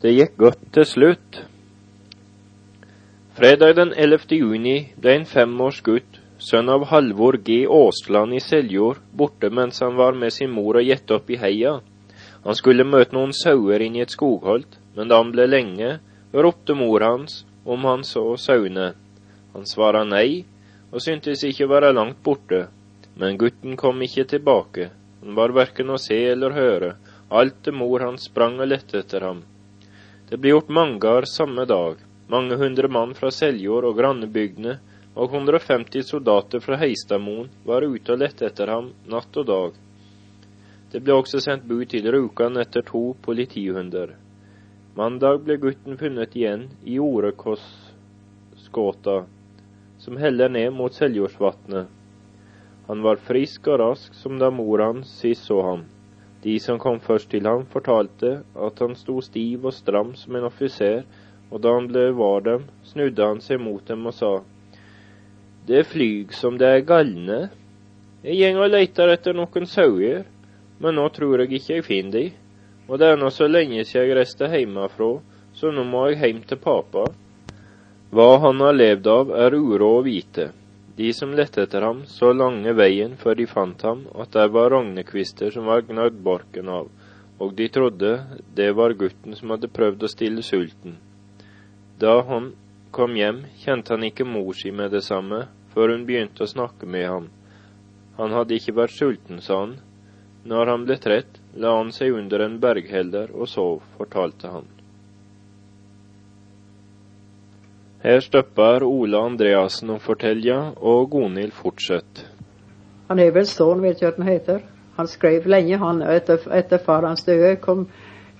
Det gick gott till slut. Fredag den 11 juni blev en femårsgutt, son av Halvor G. Åsland i Seljord, borta mens han var med sin mor och gett upp i heja. Han skulle möta någon sauer in i ett skogholt, men då han blev länge ropte mor hans om han så saune. Han svarade nej och syntes inte vara långt borta, men gutten kom inte tillbaka. Han var varken att se eller höra. Allt til mor hans sprang och lette efter honom. Det ble gjort mangar samme dag. Mange hundre mann fra Seljord og grannebygdene og 150 soldater fra Heistadmoen var ute og lette etter ham natt og dag. Det ble også sendt bud til Rjukan etter to politihunder. Mandag ble gutten funnet igjen i Orekossskåta, som heller ned mot Seljordsvatnet. Han var frisk og rask som da mor hans sist så ham. De som kom först till ham, fortalte at han stod stiv og stram som en offiser, og da han ble var dem, snudde han seg mot dem og sa, Det flyg som det er galne. Jeg gjeng og leiter etter noen sauer, men nå tror jeg ikke jeg finner de, og det er nå så lenge siden jeg reiste hjemmefra, så nå må jeg hjem til pappa. Hva han har levd av, er oro å vite. De som lette etter ham, så lange veien før de fant ham, at der var rognekvister som var gnagd borken av, og de trodde det var gutten som hadde prøvd å stille sulten. Da han kom hjem, kjente han ikke mor si med det samme, før hun begynte å snakke med ham. Han hadde ikke vært sulten, sa han. Når han ble trett, la han seg under en berghelder og sov, fortalte han. Her stopper Ola Andreassen å fortelle, og Gonhild fortsetter. Han är väl son, vet jag vad han heter. Han skrev länge han, efter, efter far hans död. Kom,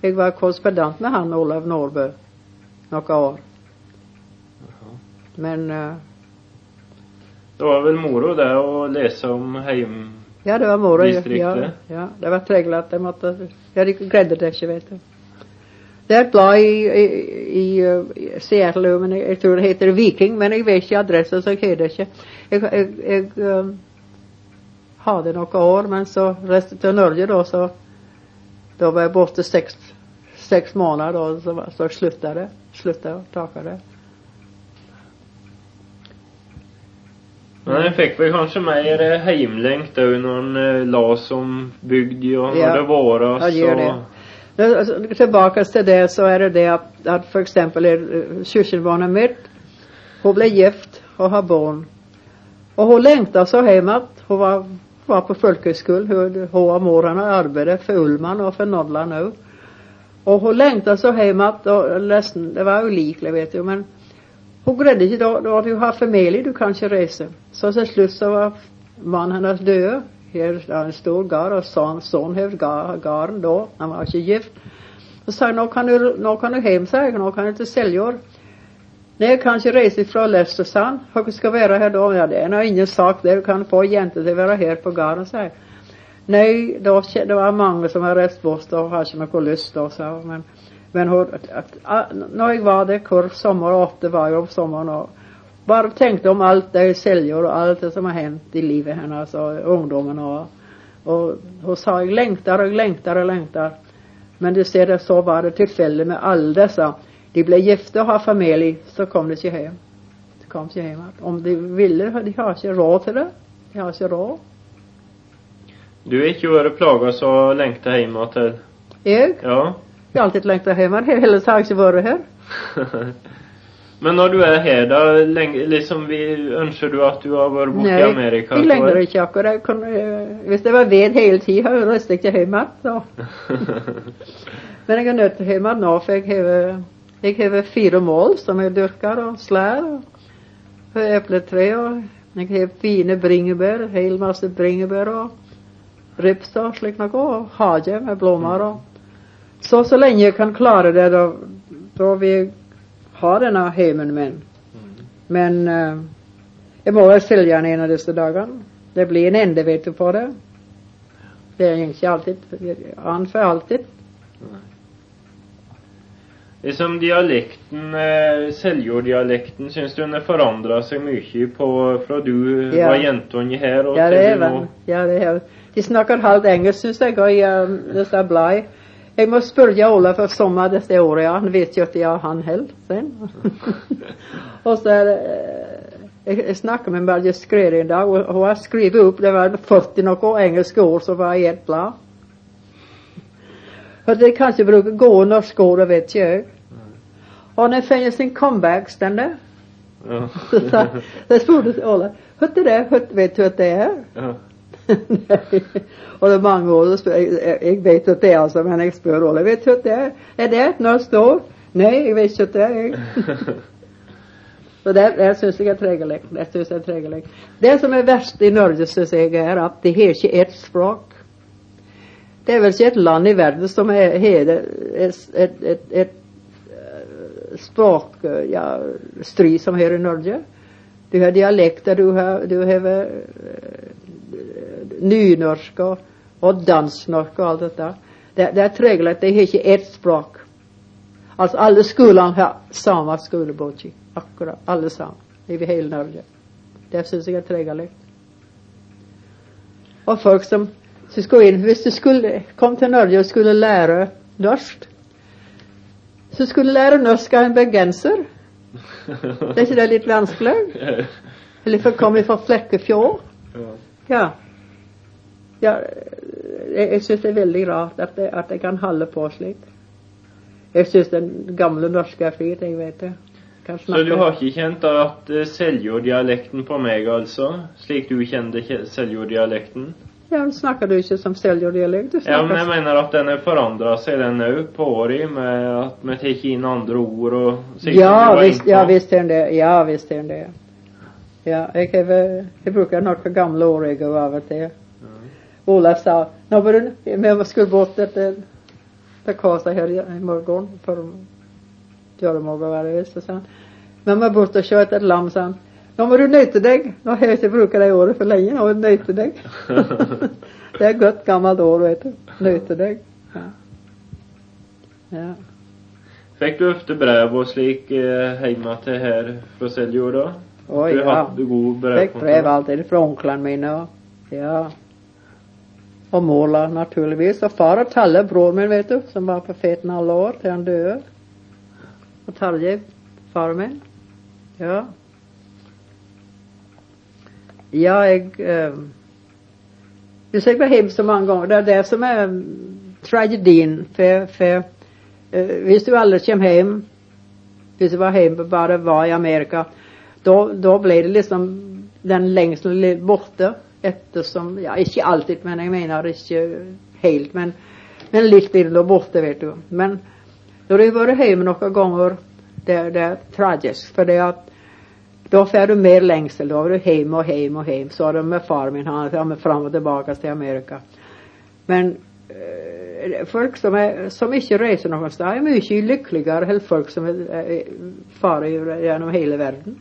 jag var korrespondent med han, Olav Norrby, några år. Men, eh, Det var vel moro det å lese om heim... ja det var moro. Ja, ja, det var trevligt. Det måtte, jag grädde det vet du. Det är ett blad i, i, i, eh, Seattle, men jag, tror det heter Viking, men jag vet inte adressen så kan det inte. Jag, jag, jag um, hade några år, men så reste till Norge då så, då var jag borta sex, sex månader då, så, så slutade, slutade och takade. Men han fikk vel kanskje mer eh, heimlengt òg når han eh, las om bygd når Ja. det våras Ja, det gör det. Eh, alltså, tillbaka till det så är det det att, att för exempel eh, är mitt, hon blev gift och har barn. Och hon längtar så hemåt. Hon var, var på folkhögskola. Hon, hon och morarna arbetade för Ullman och för Norrland nu. Och hon längtar så hemåt och ledsen, det var olikligt vet du men hon grädde inte då, då du har familj du kanske reser. Så till slut så var mannen hennes död. Här en stor gar och son, son höll gar, då, han var inte gift. Och sa, nu kan du, nu kan du hem, sa jag, nu kan du inte sälja. Nej, jag kanske reser från Leicestersand. Hur ska vara här då? Ja, det är nog ingen sak där. Du kan få jäntor till att vara här på garden, sa jag. Nej, då, det var många som har rest bort och har inte någon lust då, sa. Men, men hon, att, att, när jag var där, kurs sommar och åtta var jag på sommaren och bara tänkte om allt det i Seljord och allt det som har hänt i livet henne, alltså ungdomen och, och hon sa jag längtar och längtar och längtar. Men du ser det så var det tillfälle med alla dessa. De blev gifta och har familj, så kom de inte hem. De kom inte hem. Om de ville, de har inte råd till det. De har inte råd. Du har ikke vært plaga så lengta hjem til Jag, Ja. jag har alltid längtat hem. Eller så har jag varit här. Men når du er her, da liksom vi, ønsker du at du har vært borte i Amerika? jag längtar for- inte akkurat. Eh, Hvis det var ved hela tiden, har jag rest inte hem. Så. Men jag är nødt til hem nu, för jag har, jag har fyra mål som jag dyrkar och slär och äppelträd och jag har fina bringebär, en hel massa bringebär och rips och slik noe, och hage med blommor och så, så länge jag kan klara det då, då vi har denna hemmen min. Men eh, jag må väl sälja den en av dessa dagar. Det blir en ände vet du på det. Det är inte alltid, an för alltid. Liksom dialekten, eh, Seljord-dialekten, syns du den forandra seg mye på fra du Ja. var jentungen her og Ja, det til är du väl. nå? Ja, det är De snackar halvt engelska syns jag i um, dessa blad. Jeg må spørre Ola for sommer dette året, ja. Han vet jo at jeg har han heller sen. og så det eh, jeg snakket med Margit Skred en dag, og hun har skrevet opp det var 40 noen engelske ord som var ett blad. Og det kanskje bruker gå norske ord, det vet jeg. Og det finnes en comeback, der. Ja. Så sa, så spurte Ola, er det? Hva- Vet du hva det er? ja. Och det är många år, jeg, jeg, vet at det er altså, men jeg spør Ola, vet du at det er? Er det et norsk ord? Nei, jeg vet ikke at det er. Så det, det syns jeg er trevelig. Det synes jeg er trevelig. Det som er verst i Norge, syns jeg, er at de har ikke ett språk. Det er vel ikke et land i verden som er- har et, et, et, et eh, språk, eh, ja, stri som her i Norge. Du har dialekter, du har, du har eh, nynorsk og, og dansnorsk og alt dette. Det, det er at de har ikke ett språk. Altså alle skolene har samme skolebok. Akkurat. Alle sammen. I hele Norge. Det syns jeg er trevelig. Og folk som, som skulle inn Hvis du skulle kom til Norge og skulle lære norsk, så skulle lære norsk av en bergenser. Er ikke det litt vanskelig? Eller for komme fra Flekkefjord? ja. Ja. ja jeg, jeg syns det er veldig rart at det, at det kan holde på slik. Jeg syns den gamle norske er fint, jeg vet det. Så du har ikke kjent at uh, Seljord-dialekten på meg, altså? Slik du kjenner kje- Seljord-dialekten? Ja, men snakker du ikke som seljorddialekt? Ja, men jeg mener at den har forandra seg, den òg, på året, med at vi tar inn andre ord og Ja, visst, ja, visst er den det. Ja, visst er den det. Ja, jeg, vel- jeg bruker noen gamle ord jeg av og til. Ola sa Nå var du Vi skulle bort etter til Kasa her i i morgen for Gjøremorgen var det visst. så sa han. Vi må bort og kjøre etter et lam, sa han. Nå må du nøyte deg. Nå har jeg ikke brukt det ordet for lenge. Nå må du nøyte deg. det et godt gammelt ord, vet du. Nøyte deg. Ja. ja. Fikk du ofte brev og slik eh, hjemme til her fra Seljord, da? Oi, du ja. hatt god brev brevkontakt? alltid fra onklene mine. Og, ja och Måla, naturligtvis. Och far och Talle, bror min, vet du, som var profeten alla år till han døde. Och Tarjei, far min. Ja. Ja, jag eh, jag jeg var hjemme så många gånger. Det är det som är ehm, tragedin, för för for eh, du aldrig kom hem, om du var hemma och bara var i Amerika, då då blev det liksom den längst borta. Ettersom Ja, ikke alltid, men jeg mener ikke helt. Men, men litt blir det borte, vet du. Men når du varit vært hjemme noen ganger, det, det er tragisk. For det at da får du mer lengsel. Da er du hjemme og hjemme og hjemme. Så er det med far min. Han er fram og tilbake til Amerika. Men eh, folk som, er, som ikke reiser noe sted, er mye lykkeligere enn folk som är er, farer gjennom hele verden.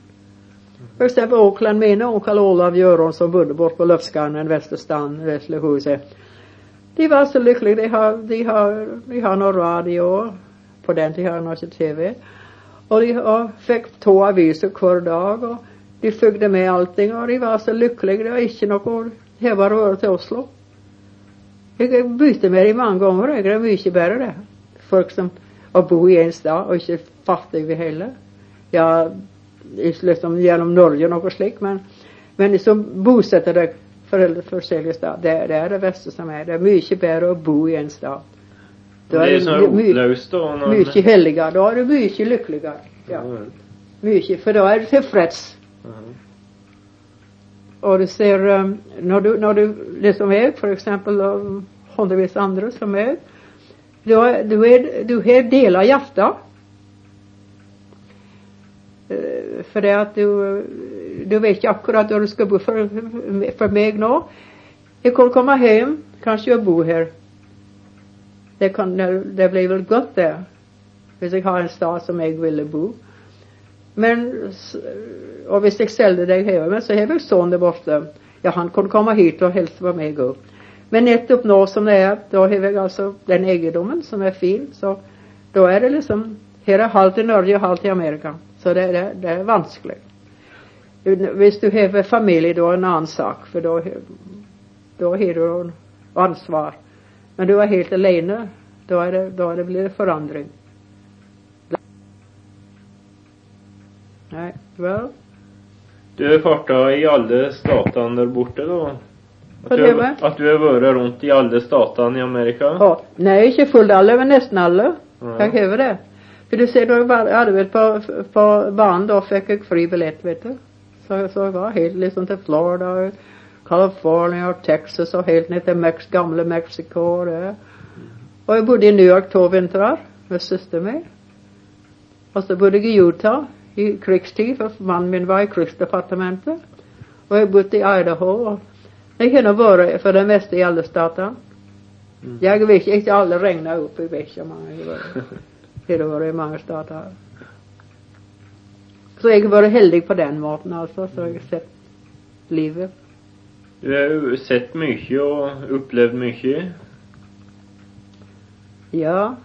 For Auckland onklene mine, onkel Olav Gjøron som bodde bort på Løfskanen, Västerstan, Veslehuset. De var så lyckliga, De har, de har, de har någon radio. På den tiden har de ikke TV. Och de och fick två aviser kvar dag. och De följde med allting, och de var så lyckliga, Det var inte något häva røre till Oslo. Jag bytte med dem många gånger, det är mycket bättre det. Folk som att bo i en stad och inte fattiga heller. Jag Liksom gjennom Norge noe slikt, men, men liksom bosette deg foreldre forskjellige steder. Det, det er det beste som er. Det er mye bedre å bo i en stad. Det er så my- my- rotløst, da. når- mye helligere. Da er du mye lykkeligere. Ja, Ja. mye. For da er du tilfreds. Mhm. Og du ser um, når, du, når du liksom jeg, for eksempel, og hundrevis andre som da er- du, er, du har deler av för det att du, du vet ju akkurat vad du ska bo. för, för mig nu. Jag kunne komma hem, kanske jag bo här. Det, kan, det blir väl gott det. Om jag har en stad som jag ville bo. Men, s- om jag sålde dig här, men så har jeg son där borta. Ja, han kunne komma hit och hälsa på mig upp. Men nettopp nu som det är, då har jag alltså den egendomen som är fin. Så då är det liksom Här är halvt i Norge och halvt i Amerika. Så det, det, det er vanskelig. Hvis du har familie, da er en annen sak. For da, da har du ansvar. Men du er helt alene Då är det, då är det blir det förändring. Nej, well. Du har farta i alle statene der borte, da? At Hva du, det har, med? at du har vært rundt i alle statene i Amerika? Ja, nej, inte fullt alla, men nästan alla. Ja. Jag har det. För du ser, då hade väl på, på barn då fick jag fri biljett, vet du. Så, så jag var helt liksom till Florida, och California och Texas och helt ner till Mex, gamla Mexiko och det. Och jag bodde i New York två vintrar med syster med. Och så bodde jag i Utah i krigstid, för mannen min var i krigsdepartementet. Och jag bodde i Idaho. Jag nog varit för det mesta i alla stater. Mm. Jag vet inte alla regnar upp i vet många det har varit i många stater. Så jag har varit heldig på den maten alltså, så jag har sett livet. Du har jo sett mye og opplevd mye. Ja.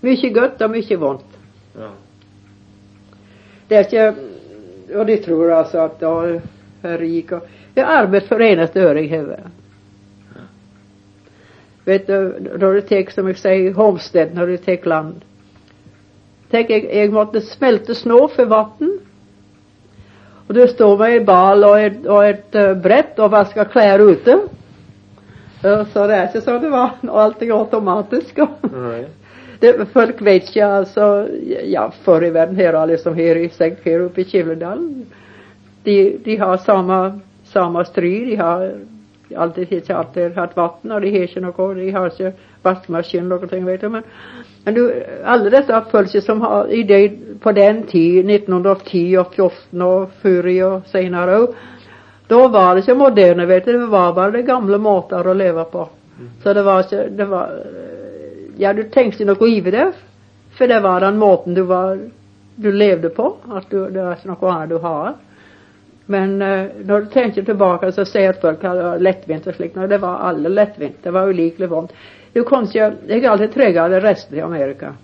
Mycket gott och mycket ont. Ja. Det är inte, och de tror alltså att jag är rik och jag arbetar för enaste öre i huvudet. Vet du, då du tar som jag säger Homestead, när du tar land. Tänk, jag, jag måste smälta snå för vatten. Och det står med en bal och ett, och ett uh, brett och vaska kläder ute. Så det är inte så det var, och allting automatiskt. Nei. Det, folk vet inte alltså, ja förr i världen här alla som här i säkert här uppe i Kivledal. De, de har samma, samma stry, de har alltid, inte alltid haft vatten och de har något, de har inte vaskmaskin eller någonting vet du men. Men du, alla dessa följs som har i det, på den tid, 1910 och 14 och förr och senare år. Då var det så moderna vet du, det var bara det gamla matar att leva på. Så det var så, det var, ja du tänkte nog i det. För det var den maten du var, du levde på. Att du, det var något annat du har. Men eh, när du tänker tillbaka så säger att folk hade lättvint och slikt. Nej, det var alla lättvint. Det var olikligt vant. Det är konstigt, jag har alltid tryggat resten i Amerika.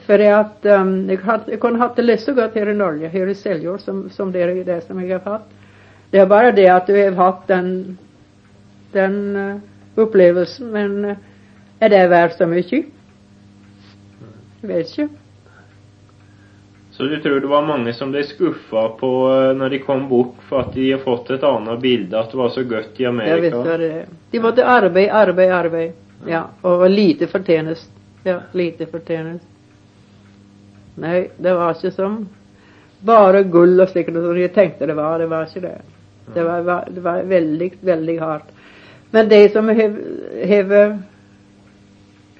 För det att um, jag, hade, jag kunde haft det lite så gott här i Norge, här i Seljord som, som det är det som jag har haft. Det är bara det att du har haft den, den uh, upplevelsen men uh, är det värt så mycket? Jag vet inte. Så du tror det var mange som ble skuffa på eh, når de kom bort for at de har fått et annet bilde, at det var så godt i Jag vet Amerika? vad det. De måste arbeta, arbeta, arbeta. Ja, och lite förtjänst. Ja, lite förtjänst. Nej, det var inte som bara guld och slikt som jag tänkte det var. Det var inte det. Det var, var, det var väldigt, väldigt hårt. Men det som häver,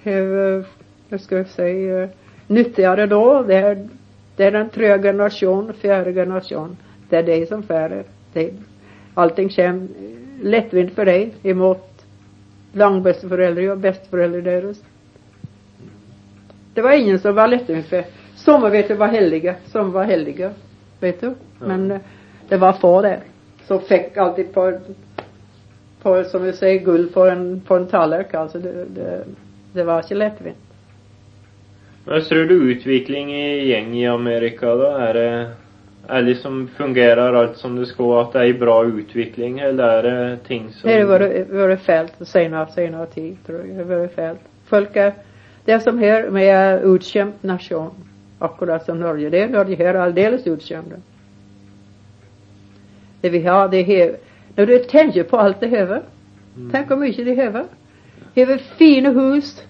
häver, hur ska jag säga, nyttigare då, det är, det är den tredje generation, fjärde generation. Det är det som färre. Det, allting kommer lättvint för dig emot langbästeföräldrar och bästföräldrar deras. Det var ingen som var lättvint för. Somliga vet du var helliga, som var helliga. Vet du? Men eh, det var få där. Som fick alltid på, på som vi säger guld på en, på en tallrik alltså. Det, det, det var inte lättvint. Men tror du utvikling i gjeng i Amerika, da? Er det er liksom Fungerer alt som det skal? At det en bra utvikling, eller er det ting som Nej, det var det var fält senare, senare tid tror jag. Det var fält. Folk är, det som här med utskämd nation. Akkurat som Norge. Det är Norge här alldeles utskämda. Det vi har, det är När du tänker på allt det här. Tänk hur mycket det. Det har fina hus.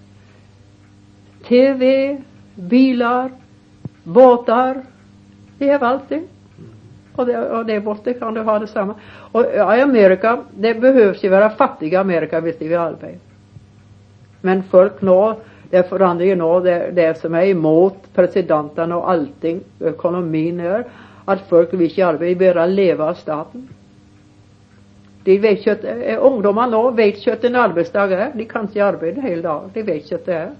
TV, bilar, båtar. Det har det. Och det, och det borta kan du ha detsamma. Och i Amerika, det behövs ju vara fattiga Amerika visst de vill arbeta. Men folk nå, det förändrar ju nå det, det som är emot presidenten och allting, ekonomin är, att folk vill inte arbeta, de bara leva av staten. De vet ju att, eh, ungdomar nå vet ju att en arbetsdag är, de kan inte arbeta hela dagen, de vet ju att det är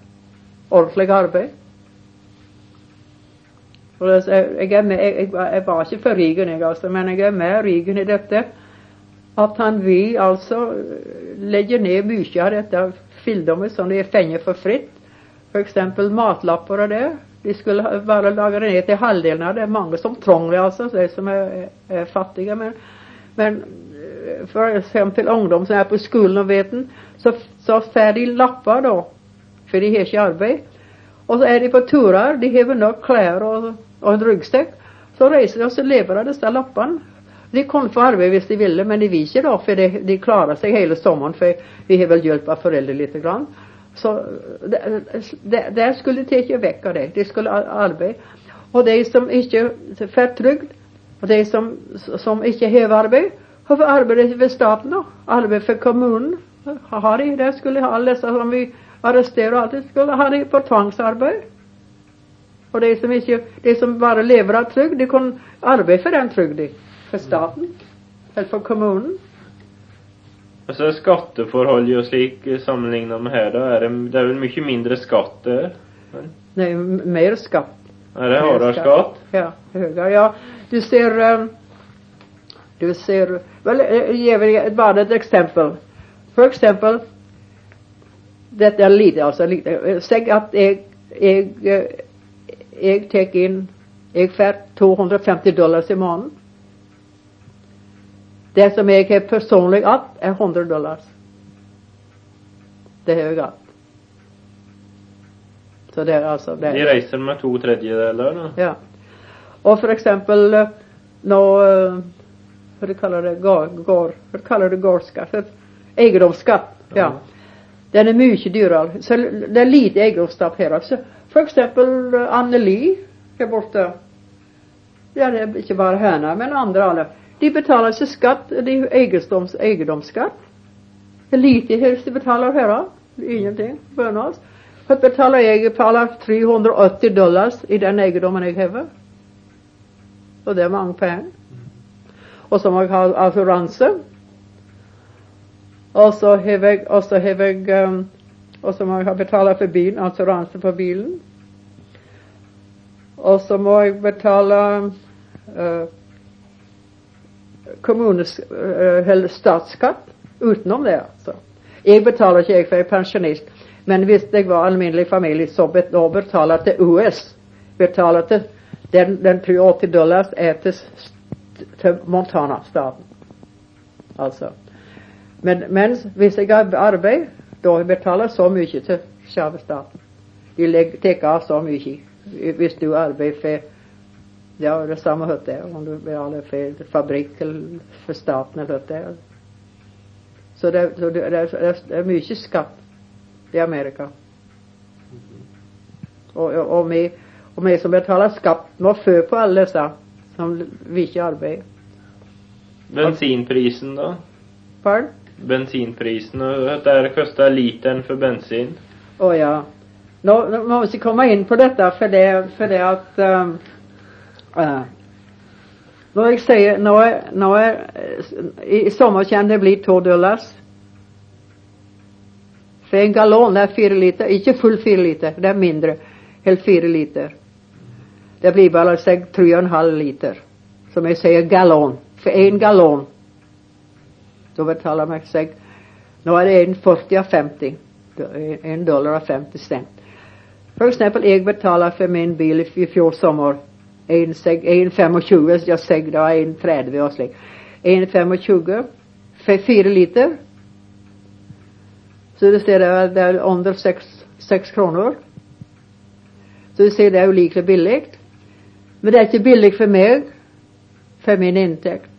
ordentligt arbeid. Och det, jag är med, jag, jag var inte för Reagan jeg altså, men jag är med Reagan i detta. Att han vill alltså lägga ner mye av detta fildommet som de fenger fänger för fritt. För exempel og det. De skulle bare lage det ner till halvdelen av det. är många som trånglar alltså, de som är, är fattiga men Men eh, för ungdom som är på skolan och veten så, så får de lappar då. För de har inte arbete. Och så är de på turer, de har nog kläder och, och en ryggsäck. Så reser de och så levererar dessa lapparna. De kunde få arbete om de ville, men de vill inte då för de, de klarar sig hela sommaren för vi har väl hjälp av föräldrar lite grann. Så där, där skulle de ta väcka det. De skulle arbeta. Och de som inte får trygd och de som, som inte har arbete har för arbete för staten då. Arbete för kommunen. Har de det skulle ha alla dessa som vi arresterar och allt skulle ha det på tvangsarbete. Och de som inte, de som bara lever av trygd, de kan arbeta för den trygden. För staten. Eller för kommunen. Och så skatteforhold och slik sammenlignet med här då, är det, det är väl mycket mindre skatt där? Nej, mer skatt. Är det hårdare skatt? Ja, högre. Ja, du ser, um, du ser, väl, jag ger bara ett exempel. För exempel, detta är lite, alltså lite, säg att jag, jag, jag tar in, jag får 250 dollar i månaden. Det som jag har personligt att är 100 dollar. Det har jag att. Så det är alltså det. De reser med två tredjedelar? Ja. Och för exempel nå, hur kallar det, gar, gar, hur kallar du gårdsskatt? Egendomsskatt. Ja. Den är mycket dyrare. Så det är lite egenskap här också. För exempel eh, Anneli här borta. Ja, det är inte bara henne, men andra alla. De betalar sig skatt, det är egendoms, egendomsskatt. Lite helst de betalar här, ingenting, bönas. För att betala jag betalar 380 dollar i den egendomen jag har. Och det är många pengar. Och så man alltså har assuranser. Och så har jag, och så har jag, um, och så må har betalat för bilen, alltså rensa på bilen. Och så må jag betala uh, kommunens, uh, eller statsskatt utenom det alltså. Jag betalar inte, jag för jag är pensionist. Men visst, det var allmänlig familj så bet, då betalade till US. Betalade den, den 380 dollar är till, till Montana-staten. Alltså. Men, men har arbete, då betalar så mycket till själva staten. De lägger, täcker av så mycket. Hvis du arbetar för, ja det är samma hört det, om du betalar för fabrik eller för staten eller hört det. Så det, så det, det, är, det är mycket skatt i Amerika. Och, och, och med, och med som betalar skatt må för på alla dessa som vi inte arbetar. Bensinprisen då? Pardon? Bensinprisen, och där kostar litern för bensin? Åh oh, ja. Nå, nu måste komma in på detta för det, för det att ehm, eh, um, uh, när jag säger, när, när, i sommar kan det bli två dollars för en gallon är fyra liter, inte full fyra liter, det är mindre, helt fyra liter. Det blir bara, säg, tre och en halv liter. Som jag säger gallon. För en gallon. Då betalar man, sig. nu är det en 40 och 50. En dollar och 50 cent. För exempel, jag betalar för min bil i fjol sommar en, en 25, jag säger det var en 30 liksom. och slik. En 25 för fyra liter så du ser det, det är under sex, sex kronor. Så du ser det är olika billigt. Men det är inte billigt för mig, för min intäkt.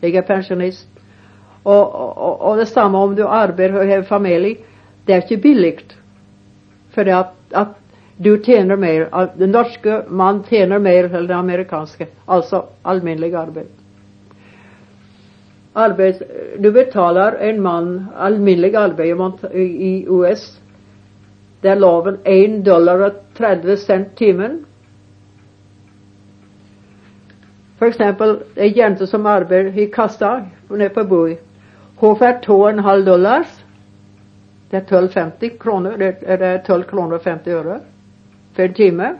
Jag är pensionist. Och, och, och detsamma om du arbetar och har familj. Det är inte billigt. För att, att du tjänar mer, den norska man tjänar mer än den amerikanska. Alltså allmänlig arbete arbets, du betalar en man allmänlig arbete i US. Där loven en dollar och 30 cent timmen. For eksempel en jente som arbeider i kassa nede på Bui. Hun får två och en halv dollar. Det er 12,50 kroner. det er 12 kroner og 50 øre for en timme.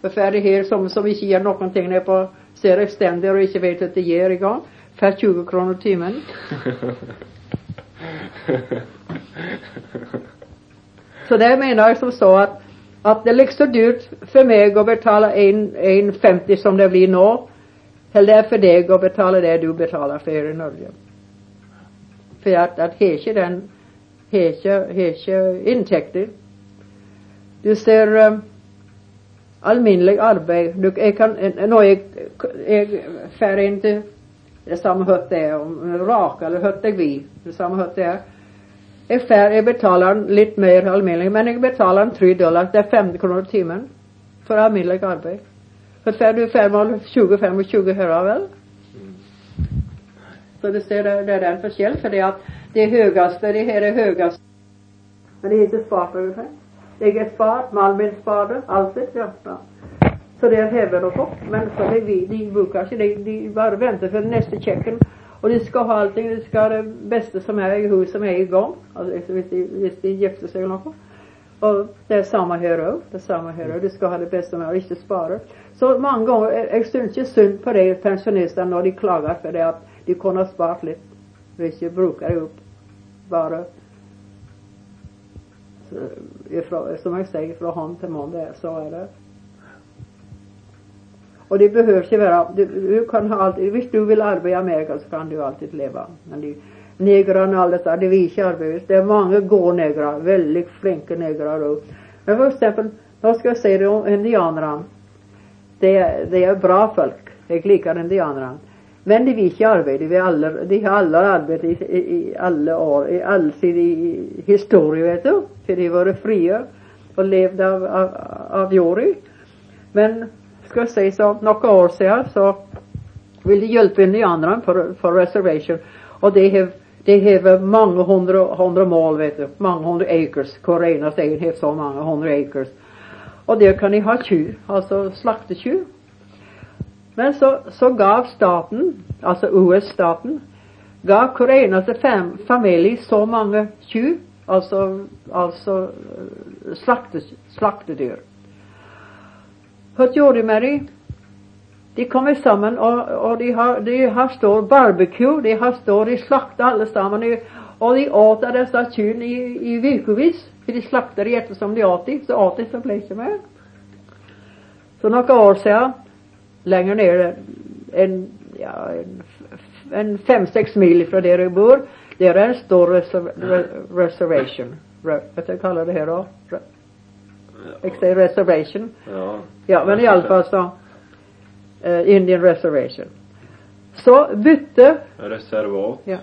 För färdig her som, som ikke gjør noen ting nede på ser extender og ikke vet att det gjør engang, får 20 kroner timen. så det menar jag som så att, att det är liksom dyrt för mig att betala 1,50 som det blir nu eller för dig att betala det du betalar för i Norge. För att, att har den, har ikke, intäkter. Du ser um, alminnelig arbeid. Du, jeg kan, når jeg, jeg fer inn til det samme høtt det er, om rake eller høtt jeg vi, det samme høtt det er. Jeg, fer, jeg betaler litt mer alminnelig, men jeg betaler en 3 dollar, det er 50 kroner timen for alminnelig arbeid. For fer du och med 20-25 hører? Så det ser, det, det är den forskjell, för det att det högaste, det här är högast. Men det är inte spart ungefär. Det är spart, Malmin spade, alltid, ja. ja. Så det är hävd och hopp. Men så är vi, de brukar sig. de, de bara väntar för nästa checken. Och de ska ha allting, de ska ha det bästa som är i huset som är igång. Alltså visst de, visst de gifter sig eller något. Och det är samma här också. Det är samma här också. Du ska ha det bästa med och inte spara. Så många gånger, eh, är syns inte synd på de pensionisterna när de klagar för det att de kunne ha spart litt hvis de bruker det opp bare ifra, som jeg sier, fra hånd til munn. Så er det. Och det behöver inte vara, du, du kan ha alltid, hvis du vill arbeta i Amerika så kan du alltid leva. Men de, negrarna och allt detta, det vill inte. Det är många gånegrar, väldigt flinka negrar. Men för exempel, då ska jag säga det om indianerna. Det, det är bra folk. Jag likar indianerna. Men de vill inte arbeta. De, alla, de har alla arbetat i, i, i alla år, i all sin historia, vet du. För de var fria och levde av, av, av jury. Men, ska jag säga så, några år sedan så vill de hjälpa indianerna för, för reservation. Och de har det har många hundra, hundra mål, vet du. Många hundra acres. Koreanerna säger har så många hundra acres. Och där kan de ha tjur, alltså slaktetjur. Men så, så gav staten, alltså US-staten, gav koreanernas fem familj så många tjur, alltså, alltså slakte, slaktedyr. Vad gjorde de med det? De kommer samman och, och de har, de har stor barbecue, de har stor, de slaktar allesammans och de åt av dessa tjur i, i veckovis. För de slaktade eftersom de åt de, så åt de så blev det mer. Så några år sedan längre ner en, ja, en, en fem, sex mil från där jag bor. Där är en stor reserv, re, reservation. Re, vad jag kallar det här då? Re, jag säger reservation. Ja. Ja, men i alla fall så. Uh, Indian reservation. Så bytte. Reservat. Ja.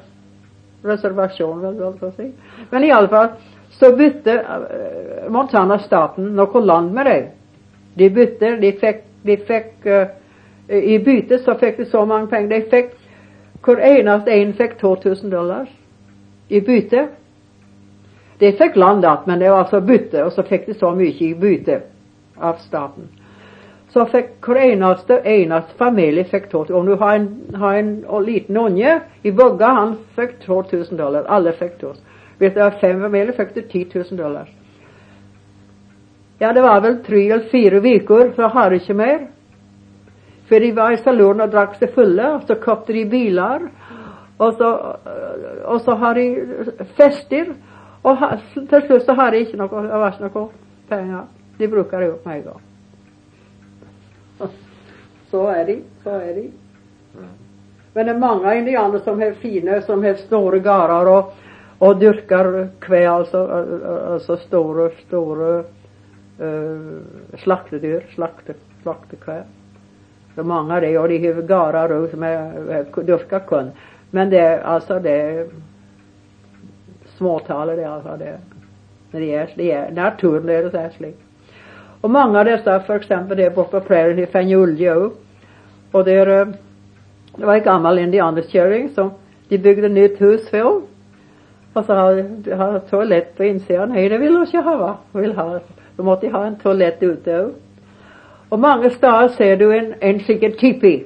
Reservation väl väl så att säga. Men i alla fall så bytte uh, Montana staten något land med det. De bytte, de fick, de fick uh, i byte så fick de så många pengar. De fick, hver eneste en fick 2000 dollar i byte. De fick landet, men det var alltså byte, och så fick de så mycket i byte av staten. Så fick hver eneste, eneste familj fick 2000, om du har en, har en liten unge i vugga, han fick 2000 dollar, alla fick 2000. Vet du, av fem familjer fick du 10 000 dollar. Ja, det var väl tre eller fyra veckor, så har de inte mer. För de var i salongen och drack sig fulla och så köpte de bilar och så, eh, och så har de fester och ha, till slut så har de inte något, vars något pengar. De brukar upp mig då. Så är det, så är det. Men det är många indianer som är fina, som har stora garar och, och dyrkar kväll, alltså, alltså stora, stora eh, uh, slaktedyr, slakte, slaktekväll. Så många det, och de har garar och som är dyrkar kun. Men det är alltså det är småtalet det alltså det. När det är, det är naturen det är det särskilt. Och många av dessa, för exempel det borta på prärien i Fenjuljo. Och där, det var en gammal indianerkärring som de byggde nytt hus för. Och så har, har toalett på insidan. Nej, det vill de inte ha. De vill ha, de måste ha en toalett ute. Och många ställen ser du en, en sikker tipi.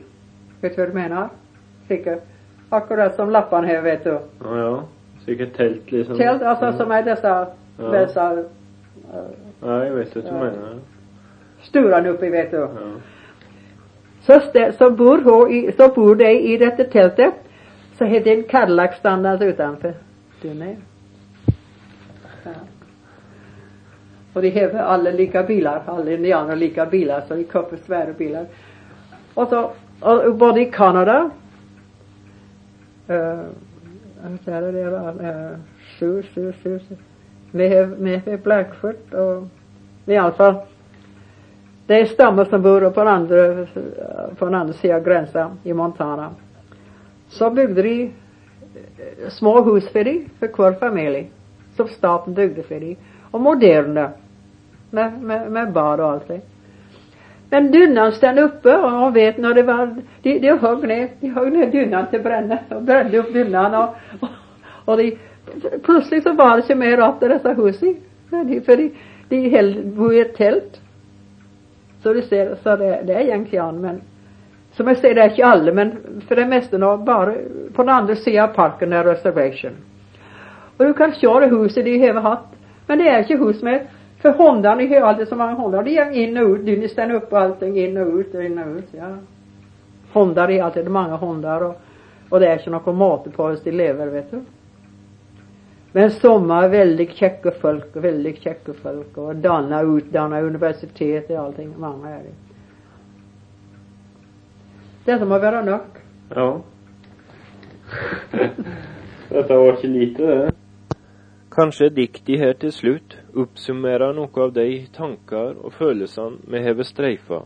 Vet du vad du menar? Sikker. Akkurat som lappan här vet du. Ja, ja. Säkert tält liksom. Tält, alltså Mm. som är dessa, Ja. dessa uh, Ja, jag vet vad du menar. Sturan uppe vet du. Ja. Så, stä- så bor hon i, så bor de i detta tältet. Så har det en Cadillac stannande utanför. Du med? Ja. Och de har alla lika bilar, alla indianer har lika bilar, så de köper svära bilar. Och så och både i Kanada uh, vad är det uh, sju, sju, sju, sju. Med, med Blackfoot och i alla fall det är stammar som bor på den andra, på den andra sidan gränsen i Montana. Så byggde de eh, små hus för de för kvar familj. Som staten byggde för de. Och moderna. Med, med, med bad och allt det. Men dynnan stannade uppe och man vet när det var, de, de högg ner, de högg ner dynnan till bränna och brände upp dynnan och, och, och de, plötsligt så var det inte mer att dessa hus i. För de, för de, de höll, bo i ett tält. Så du ser, så det, det är egentligen men som jag säger, det är inte alla men för det mesta nå bara på den andra sidan av parken är reservation. Och du kan köra huset de har haft. Men det är inte hus med för hundarna, har alltid så många hundar. De är in och ut, de stannar upp och allting in och ut, in och ut, ja. Hundar är alltid många hundar och, och det är inte något mat på oss de lever, vet du. Men sommar väldigt käcka folk, väldigt käcka folk och danna ut, danna universitet och allting, många är det. Detta må vara nog. Ja. Detta var inte lite det. Kanskje dikti her til slutt oppsummerer noe av de tanker og følelsene vi har streifa.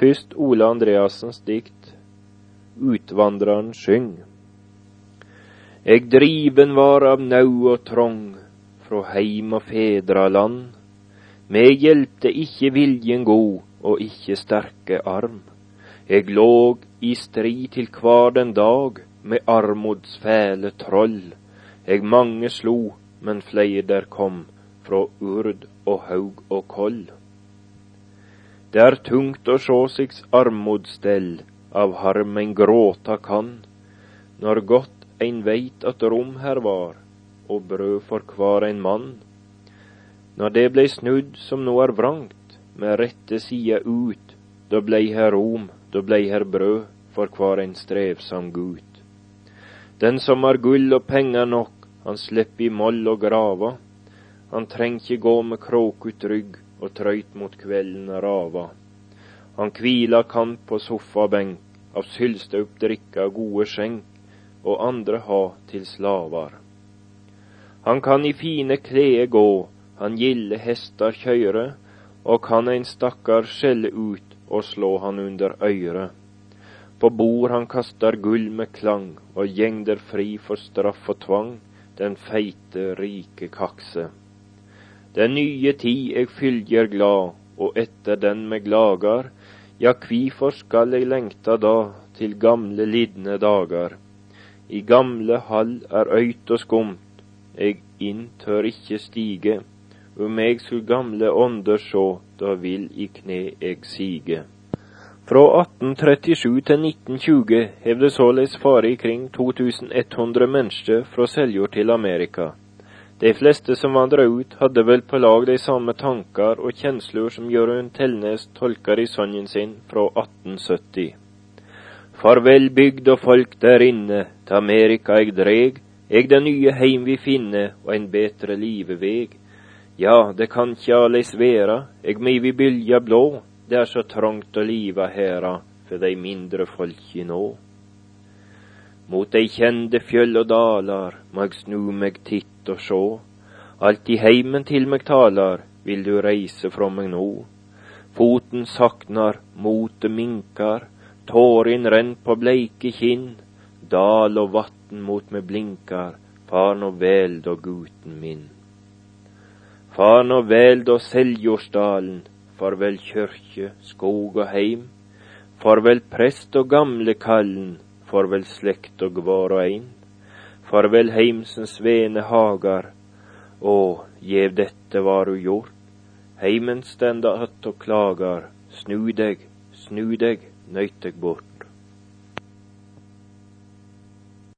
Først Ole Andreassens dikt Utvandreren syng. Eg driven var av nau og trong, frå heim og fedraland. Meg hjelpte icke viljen god og icke starke arm. Eg låg i strid till kvar den dag med armods fäle troll. Eg mange slo, men fleider kom frå urd och haug och koll. Det er tungt å sjå sigs armodställ av harmen gråta kan, når gott ein veit att rom här var, och bröd får kvar en man. När det blev snudd som nå är vrangt, med rätte sia ut, då blei här rom, då blei här bröd för kvar en strävsam gut. Den som har guld och pengar nog, han slipper i moll och grava. Han treng gå med kråkut rygg och tröjt mot kvällen rava. Han kvila kan på soffabänk, av sylsta upp dricka och goe skänk och andra ha till slavar. Han kan i fine klede gå, han gille hästar köre, och han en stackar skäll ut och slå han under öre. På bord han kastar guld med klang, och gängder fri för straff och tvang, den feite, rike kaxe. Den nye tid jag fyljer glad, och efter den med glagar, ja, kvifor skall jag längta då till gamle lidne dagar. I gamle hall er øyt og skumt, eg inn tør ikkje stige. Om eg skulle gamle ånder sjå, da vil i kne eg sige. Fra 1837 til 1920 hev det såleis fare kring 2100 mennesker fra Seljord til Amerika. De fleste som vandra ut, hadde vel på lag de samme tanker og kjensler som Jørund Telnes tolker i sangen sin fra 1870. Farvel bygd og folk der inne, til Amerika eg dreg, eg den nye heim vi finne og en bättre liveveg. Ja, det kan ikkje leis vera, eg mi vi bylja blå, det er så trångt å liva hera for dei mindre folki nå. Mot dei kjende fjøll og dalar må eg snu meg titt og sjå, alt i heimen til meg talar, vil du reise fra meg nå. Foten saknar, motet minkar, Tårin renn på bleike kinn, dal og vatn mot meg blinkar, far nå vel då guten min. Far nå vel då Seljordsdalen, farväl kyrkje, skog og heim, farväl präst och gamle kallen, farväl släkt och var och en. Farväl heimsens vene hagar, å, gev dette var du gjort, heimen stända att och klagar, snu dig, snu dig, nöjt dig bort.